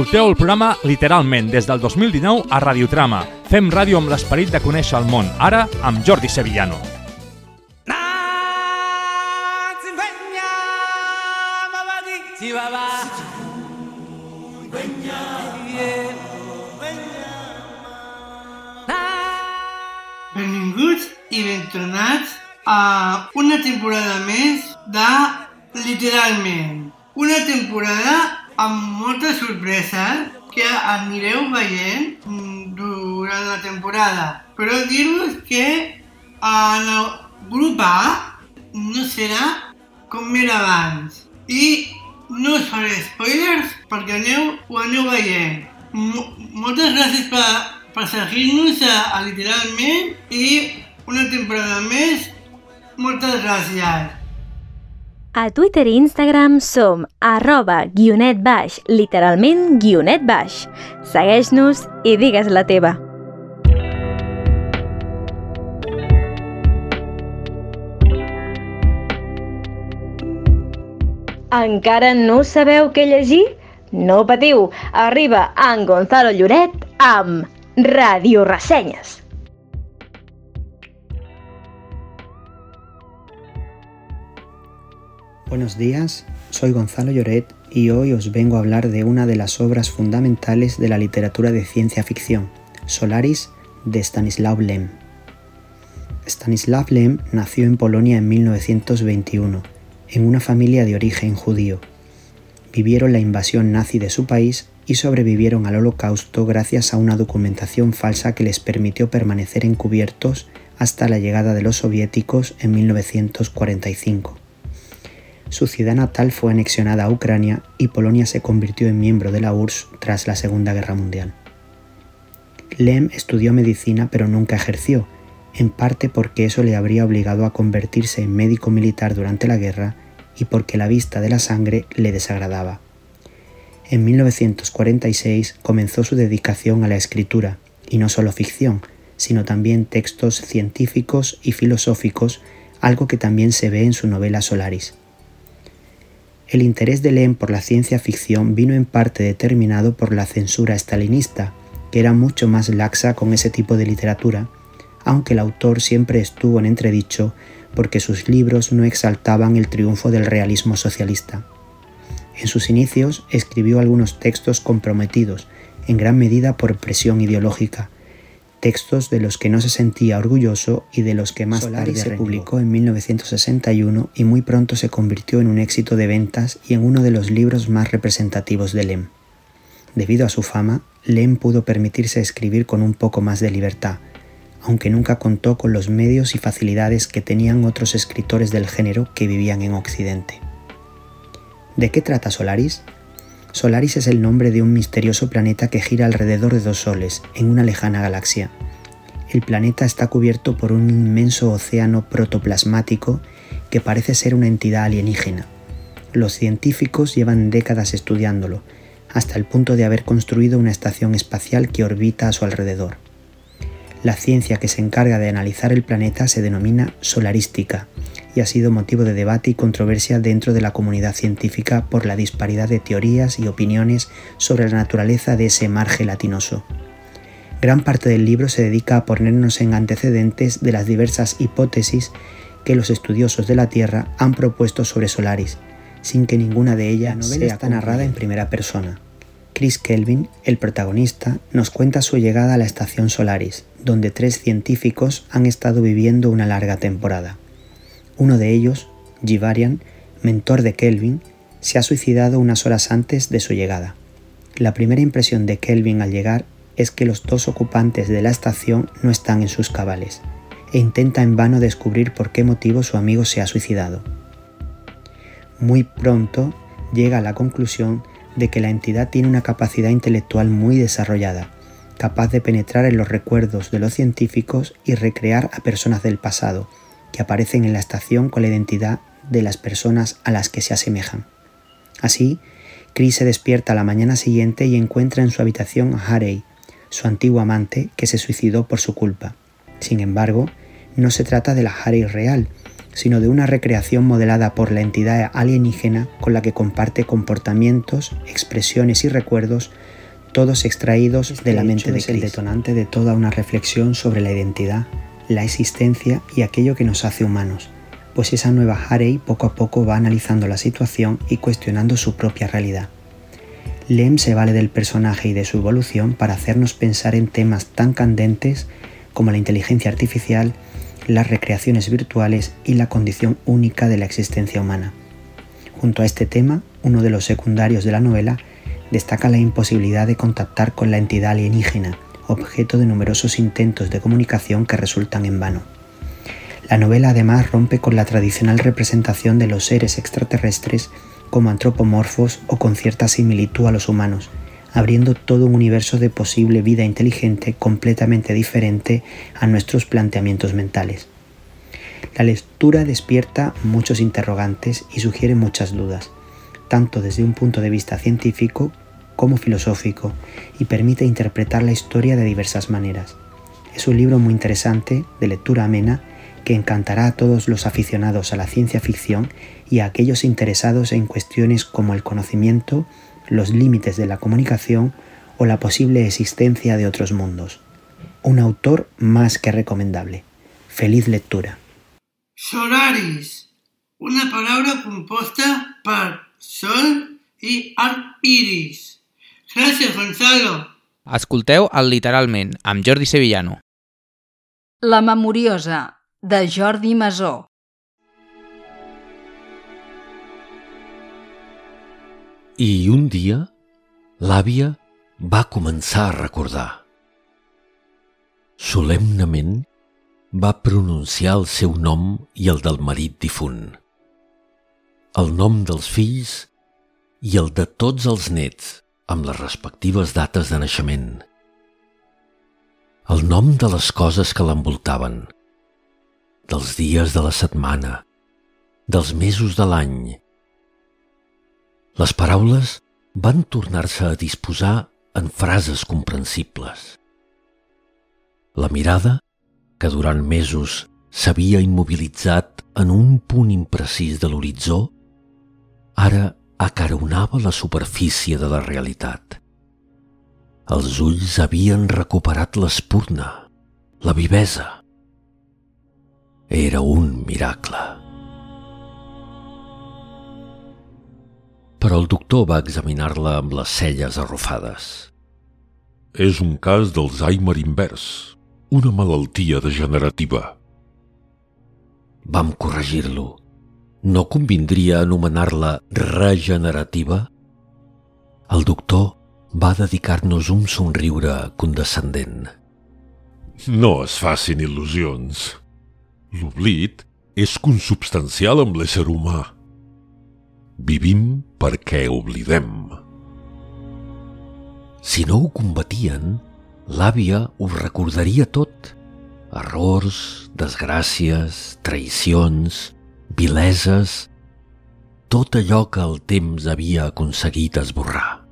Escolteu el programa literalment des del 2019 a Radiotrama. Fem ràdio amb l'esperit de conèixer el món, ara amb Jordi Sevillano. Benvinguts i ben tornats a una temporada més de Literalment. Una temporada amb moltes sorpreses que anireu veient durant la temporada. Però dir-vos que en el grup A no serà com era abans. I no us faré spoilers perquè aneu, ho aneu veient. Moltes gràcies per, per seguir-nos a, a Literalment i una temporada més. Moltes gràcies. A Twitter i Instagram som arroba guionet baix, literalment guionet baix. Segueix-nos i digues la teva. Encara no sabeu què llegir? No patiu, arriba en Gonzalo Lloret amb Radio Ressenyes. Buenos días, soy Gonzalo Lloret y hoy os vengo a hablar de una de las obras fundamentales de la literatura de ciencia ficción, Solaris de Stanislav Lem. Stanislav Lem nació en Polonia en 1921, en una familia de origen judío. Vivieron la invasión nazi de su país y sobrevivieron al holocausto gracias a una documentación falsa que les permitió permanecer encubiertos hasta la llegada de los soviéticos en 1945. Su ciudad natal fue anexionada a Ucrania y Polonia se convirtió en miembro de la URSS tras la Segunda Guerra Mundial. Lem estudió medicina pero nunca ejerció, en parte porque eso le habría obligado a convertirse en médico militar durante la guerra y porque la vista de la sangre le desagradaba. En 1946 comenzó su dedicación a la escritura, y no solo ficción, sino también textos científicos y filosóficos, algo que también se ve en su novela Solaris. El interés de Lem por la ciencia ficción vino en parte determinado por la censura estalinista, que era mucho más laxa con ese tipo de literatura, aunque el autor siempre estuvo en entredicho porque sus libros no exaltaban el triunfo del realismo socialista. En sus inicios escribió algunos textos comprometidos, en gran medida por presión ideológica, textos de los que no se sentía orgulloso y de los que más tarde se publicó en 1961 y muy pronto se convirtió en un éxito de ventas y en uno de los libros más representativos de Lem. Debido a su fama, Lem pudo permitirse escribir con un poco más de libertad, aunque nunca contó con los medios y facilidades que tenían otros escritores del género que vivían en Occidente. ¿De qué trata Solaris? Solaris es el nombre de un misterioso planeta que gira alrededor de dos soles, en una lejana galaxia. El planeta está cubierto por un inmenso océano protoplasmático que parece ser una entidad alienígena. Los científicos llevan décadas estudiándolo, hasta el punto de haber construido una estación espacial que orbita a su alrededor. La ciencia que se encarga de analizar el planeta se denomina solarística y ha sido motivo de debate y controversia dentro de la comunidad científica por la disparidad de teorías y opiniones sobre la naturaleza de ese mar gelatinoso. Gran parte del libro se dedica a ponernos en antecedentes de las diversas hipótesis que los estudiosos de la Tierra han propuesto sobre Solaris, sin que ninguna de ellas sea narrada en primera persona. Chris Kelvin, el protagonista, nos cuenta su llegada a la estación Solaris, donde tres científicos han estado viviendo una larga temporada. Uno de ellos, Givarian, mentor de Kelvin, se ha suicidado unas horas antes de su llegada. La primera impresión de Kelvin al llegar es que los dos ocupantes de la estación no están en sus cabales, e intenta en vano descubrir por qué motivo su amigo se ha suicidado. Muy pronto llega a la conclusión de que la entidad tiene una capacidad intelectual muy desarrollada, capaz de penetrar en los recuerdos de los científicos y recrear a personas del pasado, que aparecen en la estación con la identidad de las personas a las que se asemejan. Así, Chris se despierta la mañana siguiente y encuentra en su habitación a Harry, su antiguo amante, que se suicidó por su culpa. Sin embargo, no se trata de la Harry real, sino de una recreación modelada por la entidad alienígena con la que comparte comportamientos, expresiones y recuerdos, todos extraídos este de la mente de es el detonante de toda una reflexión sobre la identidad, la existencia y aquello que nos hace humanos, pues esa nueva Harey poco a poco va analizando la situación y cuestionando su propia realidad. Lem se vale del personaje y de su evolución para hacernos pensar en temas tan candentes como la inteligencia artificial, las recreaciones virtuales y la condición única de la existencia humana. Junto a este tema, uno de los secundarios de la novela destaca la imposibilidad de contactar con la entidad alienígena, objeto de numerosos intentos de comunicación que resultan en vano. La novela además rompe con la tradicional representación de los seres extraterrestres como antropomorfos o con cierta similitud a los humanos, abriendo todo un universo de posible vida inteligente completamente diferente a nuestros planteamientos mentales. La lectura despierta muchos interrogantes y sugiere muchas dudas, tanto desde un punto de vista científico como filosófico, y permite interpretar la historia de diversas maneras. Es un libro muy interesante, de lectura amena, que encantará a todos los aficionados a la ciencia ficción y a aquellos interesados en cuestiones como el conocimiento, los límites de la comunicación o la posible existencia de otros mundos. Un autor más que recomendable. Feliz lectura. Solaris, una palabra compuesta por sol y iris. Gracias, Gonzalo. Escolteu el literalment, amb Jordi Sevillano. La memoriosa, de Jordi Masó. I un dia, l'àvia va començar a recordar. Solemnament va pronunciar el seu nom i el del marit difunt, el nom dels fills i el de tots els nets amb les respectives dates de naixement, el nom de les coses que l'envoltaven, dels dies de la setmana, dels mesos de l'any, les paraules van tornar-se a disposar en frases comprensibles. La mirada, que durant mesos s'havia immobilitzat en un punt imprecís de l'horitzó, ara acaronava la superfície de la realitat. Els ulls havien recuperat l'espurna, la vivesa. Era un miracle. però el doctor va examinar-la amb les celles arrufades. És un cas d'Alzheimer invers, una malaltia degenerativa. Vam corregir-lo. No convindria anomenar-la regenerativa? El doctor va dedicar-nos un somriure condescendent. No es facin il·lusions. L'oblit és consubstancial amb l'ésser humà. Vivim perquè oblidem. Si no ho combatien, l'àvia ho recordaria tot. Errors, desgràcies, traïcions, vileses, tot allò que el temps havia aconseguit esborrar.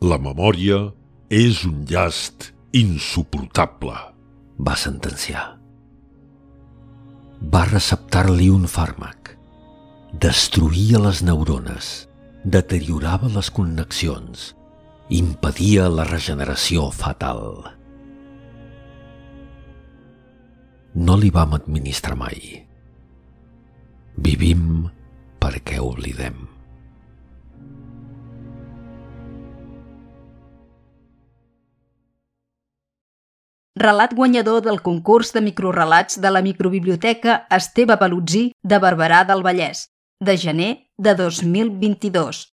La memòria és un llast insuportable, va sentenciar. Va receptar-li un fàrmac destruïa les neurones, deteriorava les connexions, impedia la regeneració fatal. No li vam administrar mai. Vivim perquè oblidem. Relat guanyador del concurs de microrelats de la microbiblioteca Esteve Balutzi de Barberà del Vallès, de gener de 2022.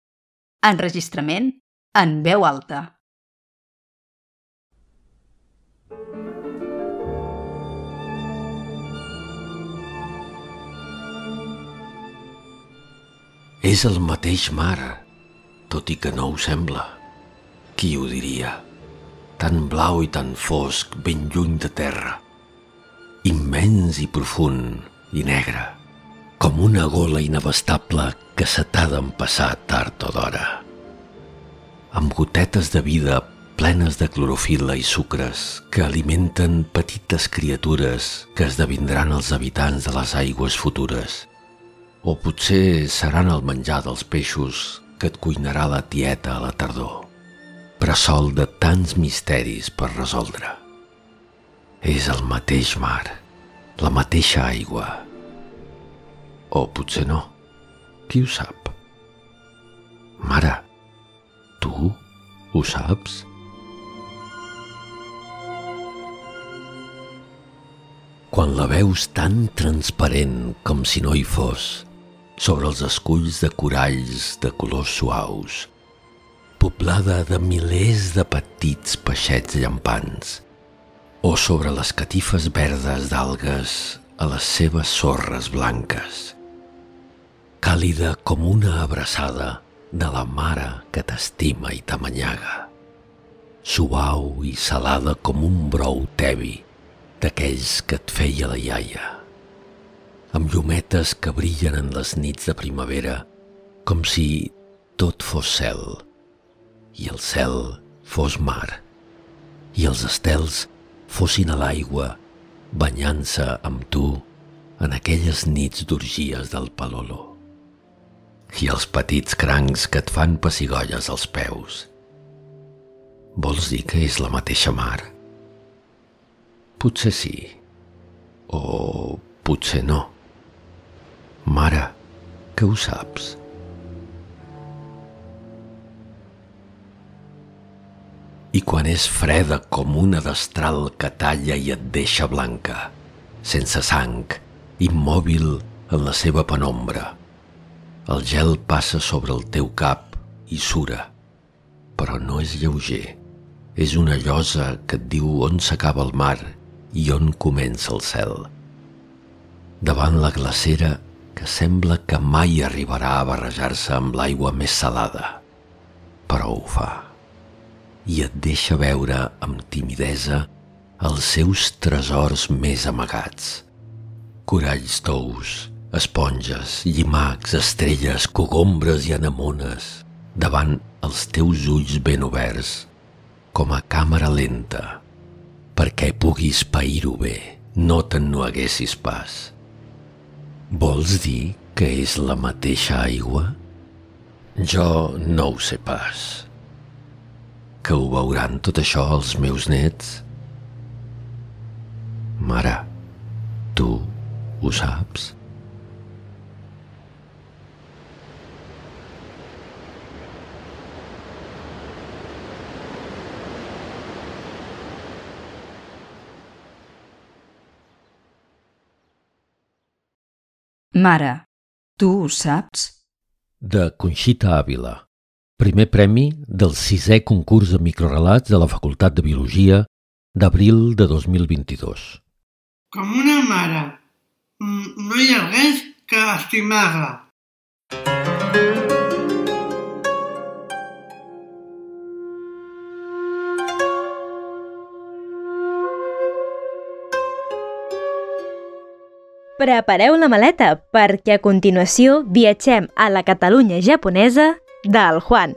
Enregistrament en veu alta. És el mateix mar, tot i que no ho sembla. Qui ho diria? Tan blau i tan fosc, ben lluny de terra. Immens i profund i negre com una gola inabastable que se t'ha d'empassar tard o d'hora. Amb gotetes de vida plenes de clorofil·la i sucres que alimenten petites criatures que esdevindran els habitants de les aigües futures. O potser seran el menjar dels peixos que et cuinarà la tieta a la tardor, sol de tants misteris per resoldre. És el mateix mar, la mateixa aigua. O potser no, qui ho sap? Mare, tu ho saps? Quan la veus tan transparent com si no hi fos, sobre els esculls de coralls de colors suaus, poblada de milers de petits peixets llampants, o sobre les catifes verdes d'algues a les seves sorres blanques, càlida com una abraçada de la mare que t'estima i t'amanyaga, suau i salada com un brou tebi, d'aquells que et feia la iaia, amb llumetes que brillen en les nits de primavera com si tot fos cel i el cel fos mar i els estels fossin a l'aigua banyant-se amb tu en aquelles nits d'orgies del Palolo. I els petits crancs que et fan pessigolles als peus. Vols dir que és la mateixa mar? Potser sí. O potser no. Mare, que ho saps? I quan és freda com una destral que talla i et deixa blanca, sense sang, immòbil en la seva penombra. El gel passa sobre el teu cap i sura, però no és lleuger. És una llosa que et diu on s'acaba el mar i on comença el cel. Davant la glacera que sembla que mai arribarà a barrejar-se amb l'aigua més salada, però ho fa. I et deixa veure amb timidesa els seus tresors més amagats. Coralls tous, esponges, llimacs, estrelles, cogombres i anemones, davant els teus ulls ben oberts, com a càmera lenta, perquè puguis pair-ho bé, no te'n no haguessis pas. Vols dir que és la mateixa aigua? Jo no ho sé pas. Que ho veuran tot això els meus nets? Mare, tu ho saps? Mare, tu ho saps? De Conxita Ávila. Primer premi del sisè concurs de microrelats de la Facultat de Biologia d'abril de 2022. Com una mare. Mm, no hi ha res que estimar-la. Prepareu la maleta perquè a continuació viatgem a la Catalunya japonesa del Juan.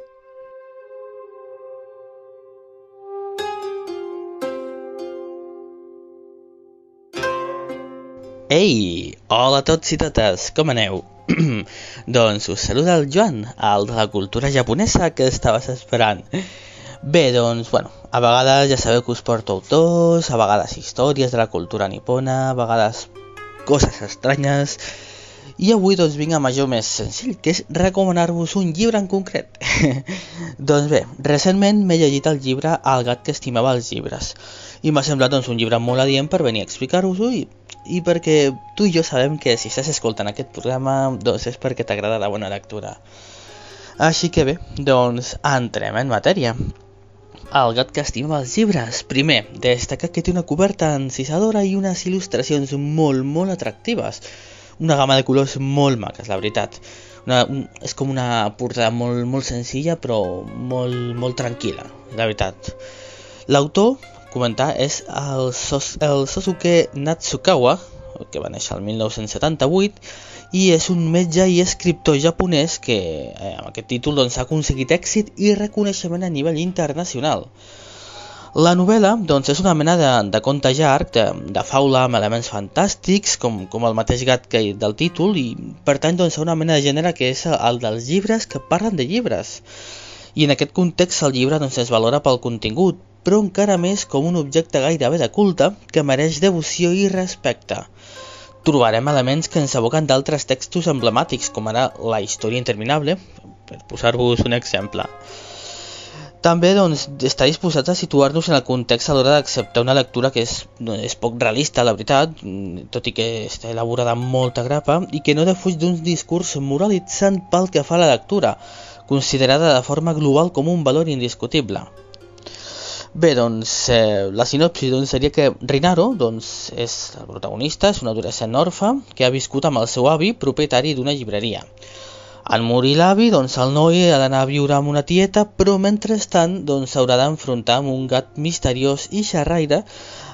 Ei! Hola a tots i totes, com aneu? doncs us saluda el Joan, el de la cultura japonesa que estaves esperant. Bé, doncs, bueno, a vegades ja sabeu que us porto autors, a vegades històries de la cultura nipona, a vegades coses estranyes i avui doncs vinc amb allò més senzill, que és recomanar-vos un llibre en concret. doncs bé, recentment m'he llegit el llibre El gat que estimava els llibres i m'ha semblat doncs, un llibre molt adient per venir a explicar-vos-ho i, i perquè tu i jo sabem que si estàs escoltant aquest programa doncs és perquè t'agrada la bona lectura. Així que bé, doncs entrem en matèria. El gat que estima els llibres. Primer, destacar que té una coberta encisadora i unes il·lustracions molt, molt atractives. Una gamma de colors molt maques, la veritat. Una, un, és com una portada molt, molt senzilla però molt, molt tranquil·la, la veritat. L'autor, comentar, és el, Sos, el Sosuke Natsukawa, que va néixer el 1978, i és un metge i escriptor japonès que eh, amb aquest títol doncs, ha aconseguit èxit i reconeixement a nivell internacional. La novel·la doncs, és una mena de, de conte llarg, de, de faula amb elements fantàstics, com, com el mateix gat que del títol, i pertany doncs, a una mena de gènere que és el dels llibres que parlen de llibres. I en aquest context el llibre doncs, es valora pel contingut, però encara més com un objecte gairebé de culte que mereix devoció i respecte. Trobarem elements que ens evoquen d'altres textos emblemàtics, com ara la història interminable, per posar-vos un exemple. També doncs, està disposat a situar-nos en el context a l'hora d'acceptar una lectura que és, és poc realista, la veritat, tot i que està elaborada amb molta grapa, i que no defuig d'un discurs moralitzant pel que fa a la lectura, considerada de forma global com un valor indiscutible. Bé, doncs, eh, la sinopsi doncs, seria que Rinaro doncs, és el protagonista, és un adolescent orfe que ha viscut amb el seu avi, propietari d'una llibreria. En morir l'avi, doncs el noi ha d'anar a viure amb una tieta, però mentrestant doncs s'haurà d'enfrontar amb un gat misteriós i xerraire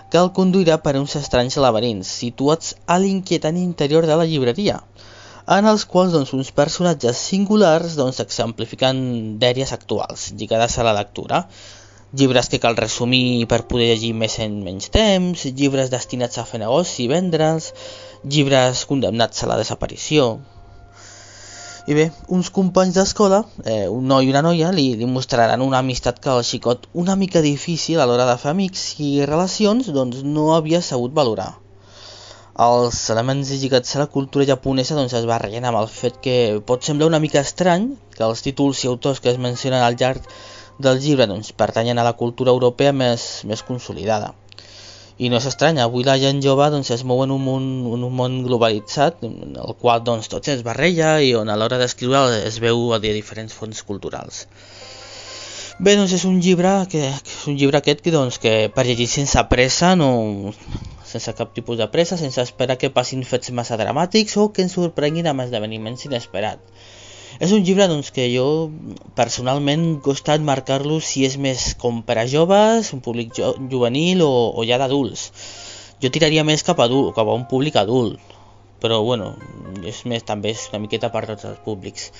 que el conduirà per uns estranys laberints situats a l'inquietant interior de la llibreria, en els quals doncs, uns personatges singulars doncs, exemplifiquen dèries actuals lligades a la lectura, llibres que cal resumir per poder llegir més en menys temps, llibres destinats a fer negoci i vendre'ls, llibres condemnats a la desaparició, i bé, uns companys d'escola, eh, un noi i una noia, li, li mostraran una amistat que el xicot una mica difícil a l'hora de fer amics i relacions doncs no havia sabut valorar. Els elements lligats a la cultura japonesa doncs, es barregen amb el fet que pot semblar una mica estrany que els títols i autors que es mencionen al llarg del llibre doncs, pertanyen a la cultura europea més, més consolidada. I no és estrany, avui la gent jove doncs, es mou en un món, en un món globalitzat, en el qual doncs, tot es barreja i on a l'hora d'escriure es veu de diferents fons culturals. Bé, doncs és un llibre, que, és un llibre aquest que, doncs, que per llegir sense pressa, no, sense cap tipus de pressa, sense esperar que passin fets massa dramàtics o que ens sorprenguin amb esdeveniments inesperats. És un llibre doncs, que jo personalment costa marcar-lo si és més com per a joves, un públic jo, juvenil o, o ja d'adults. Jo tiraria més cap a, cap a un públic adult, però bueno, és més també és una miqueta per tots els públics.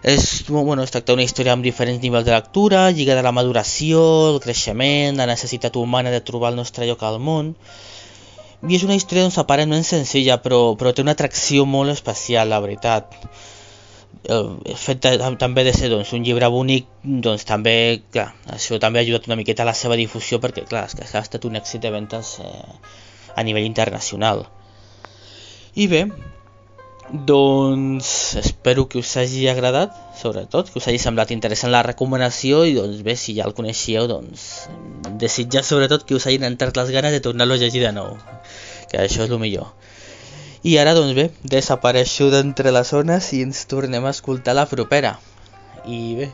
És, bueno, es tracta d'una història amb diferents nivells de lectura, lligada a la maduració, el creixement, la necessitat humana de trobar el nostre lloc al món, i és una història doncs, aparentment senzilla, però, però té una atracció molt especial, la veritat el fet de, també de ser doncs, un llibre bonic doncs també, clar, això també ha ajudat una miqueta a la seva difusió perquè clar, és que ha estat un èxit de ventes eh, a nivell internacional. I bé doncs espero que us hagi agradat sobretot, que us hagi semblat interessant la recomanació i doncs bé, si ja el coneixíeu doncs desitjar sobretot que us hagin entrat les ganes de tornar-lo a llegir de nou que això és el millor i ara, doncs bé, desapareixo d'entre les zones i ens tornem a escoltar la propera. I bé,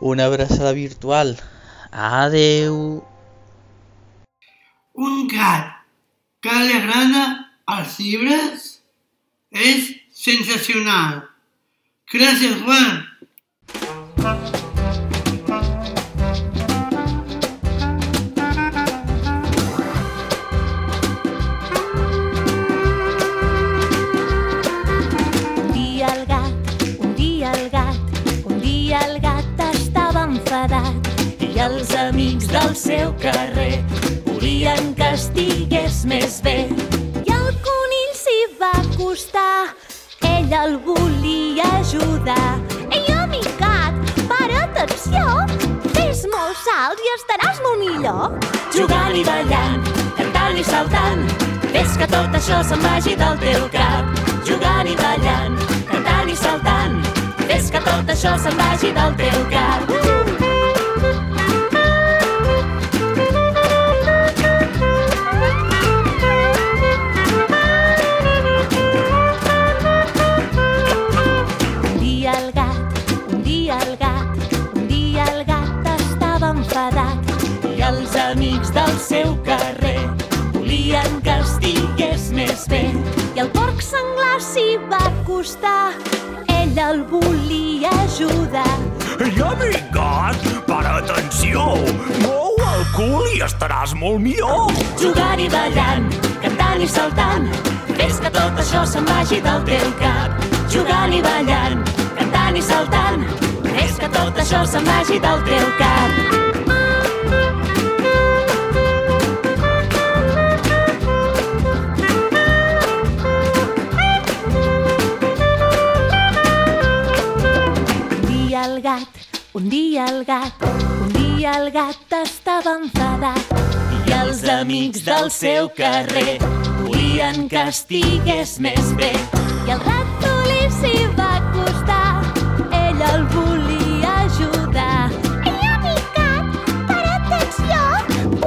una abraçada virtual. Adeu! Un gat que li agrada els llibres és sensacional. Gràcies, Juan! Els amics del seu carrer volien que estigués més bé. I el conill s'hi va acostar, ell el volia ajudar. Ei, amicat, para atenció, fes molts salts i estaràs molt millor. Jugant i ballant, cantant i saltant, fes que tot això se'n vagi del teu cap. Jugant i ballant, cantant i saltant, fes que tot això se'n vagi del teu cap. Uh! Del seu carrer. Volien que estigués més bé. I el porc senglar s'hi va acostar. Ell el volia ajudar. Ei, amic gat, para atenció mou el cul i estaràs molt millor. Jugant i ballant, cantant i saltant fes que tot això se'n vagi del teu cap. Jugant i ballant, cantant i saltant fes que tot això se'n vagi del teu cap un dia el gat, un dia el gat estava enfadat i els amics del seu carrer volien que estigués més bé. I el ratolí s'hi va acostar, ell el volia ajudar. Ei, amic gat, per atenció,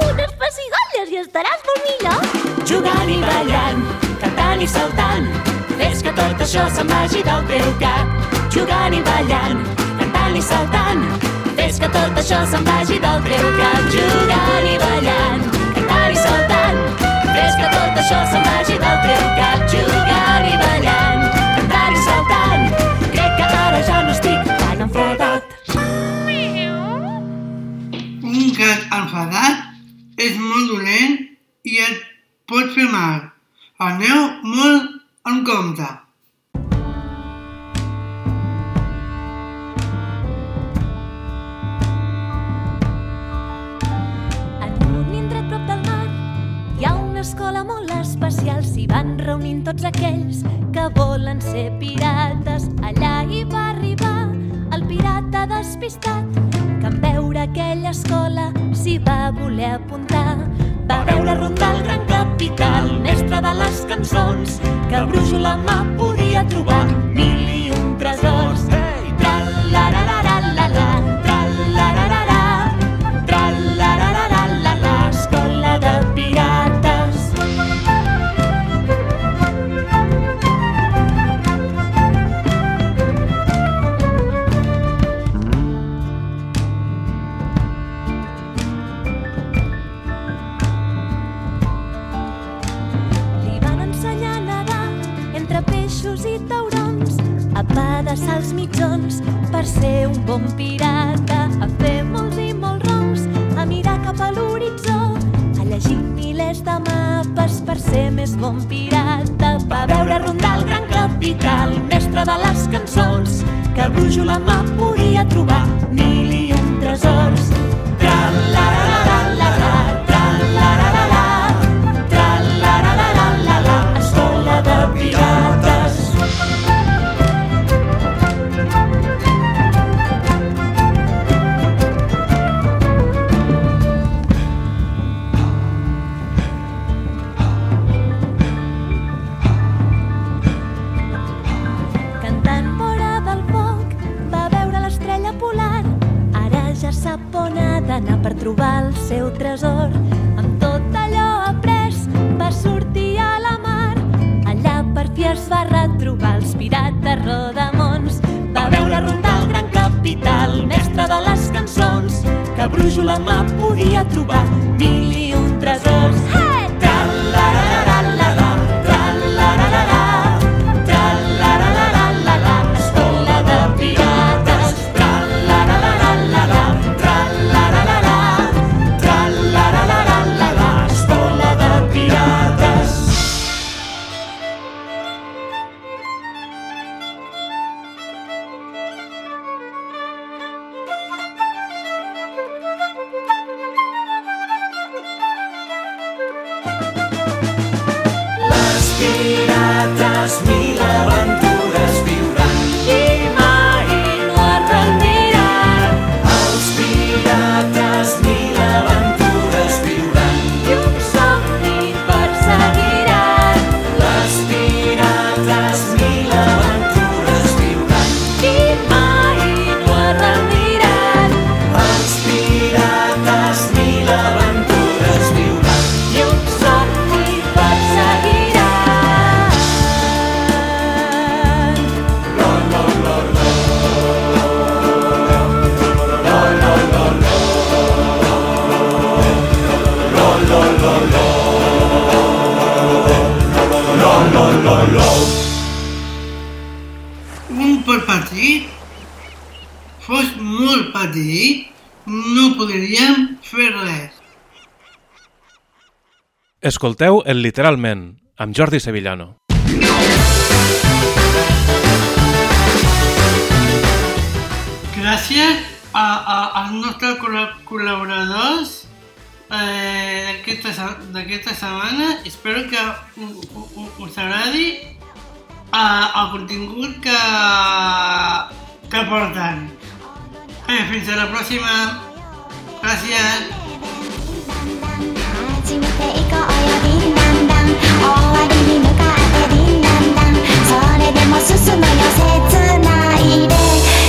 unes pessigolles i estaràs molt millor. Jugant i ballant, cantant i saltant, fes que tot això se'n vagi del teu cap. Jugant i ballant, cantant i saltant, fes que tot això se'n vagi del teu cap. Jugant i ballant, cantant i saltant, fes que tot això se'n vagi del teu cap. Jugant i ballant, cantant i saltant, crec que ara ja no estic tan enfadat. Un gat enfadat és molt dolent i et pot fer mal. Aneu molt en compte. Escola molt especial. S'hi van reunint tots aquells que volen ser pirates. Allà hi va arribar el pirata despistat que en veure aquella escola s'hi va voler apuntar. Va veure rondar el gran capital, mestre de les cançons, que brújula mà podia trobar mil Escolteu el Literalment, amb Jordi Sevillano. Gràcies a, a, als nostres col·la- col·laboradors eh, d'aquesta se- d'aquesta setmana. Espero que us agradi eh, el contingut que, que porten. fins a la pròxima. Gràcies. 進むよ。切ないで。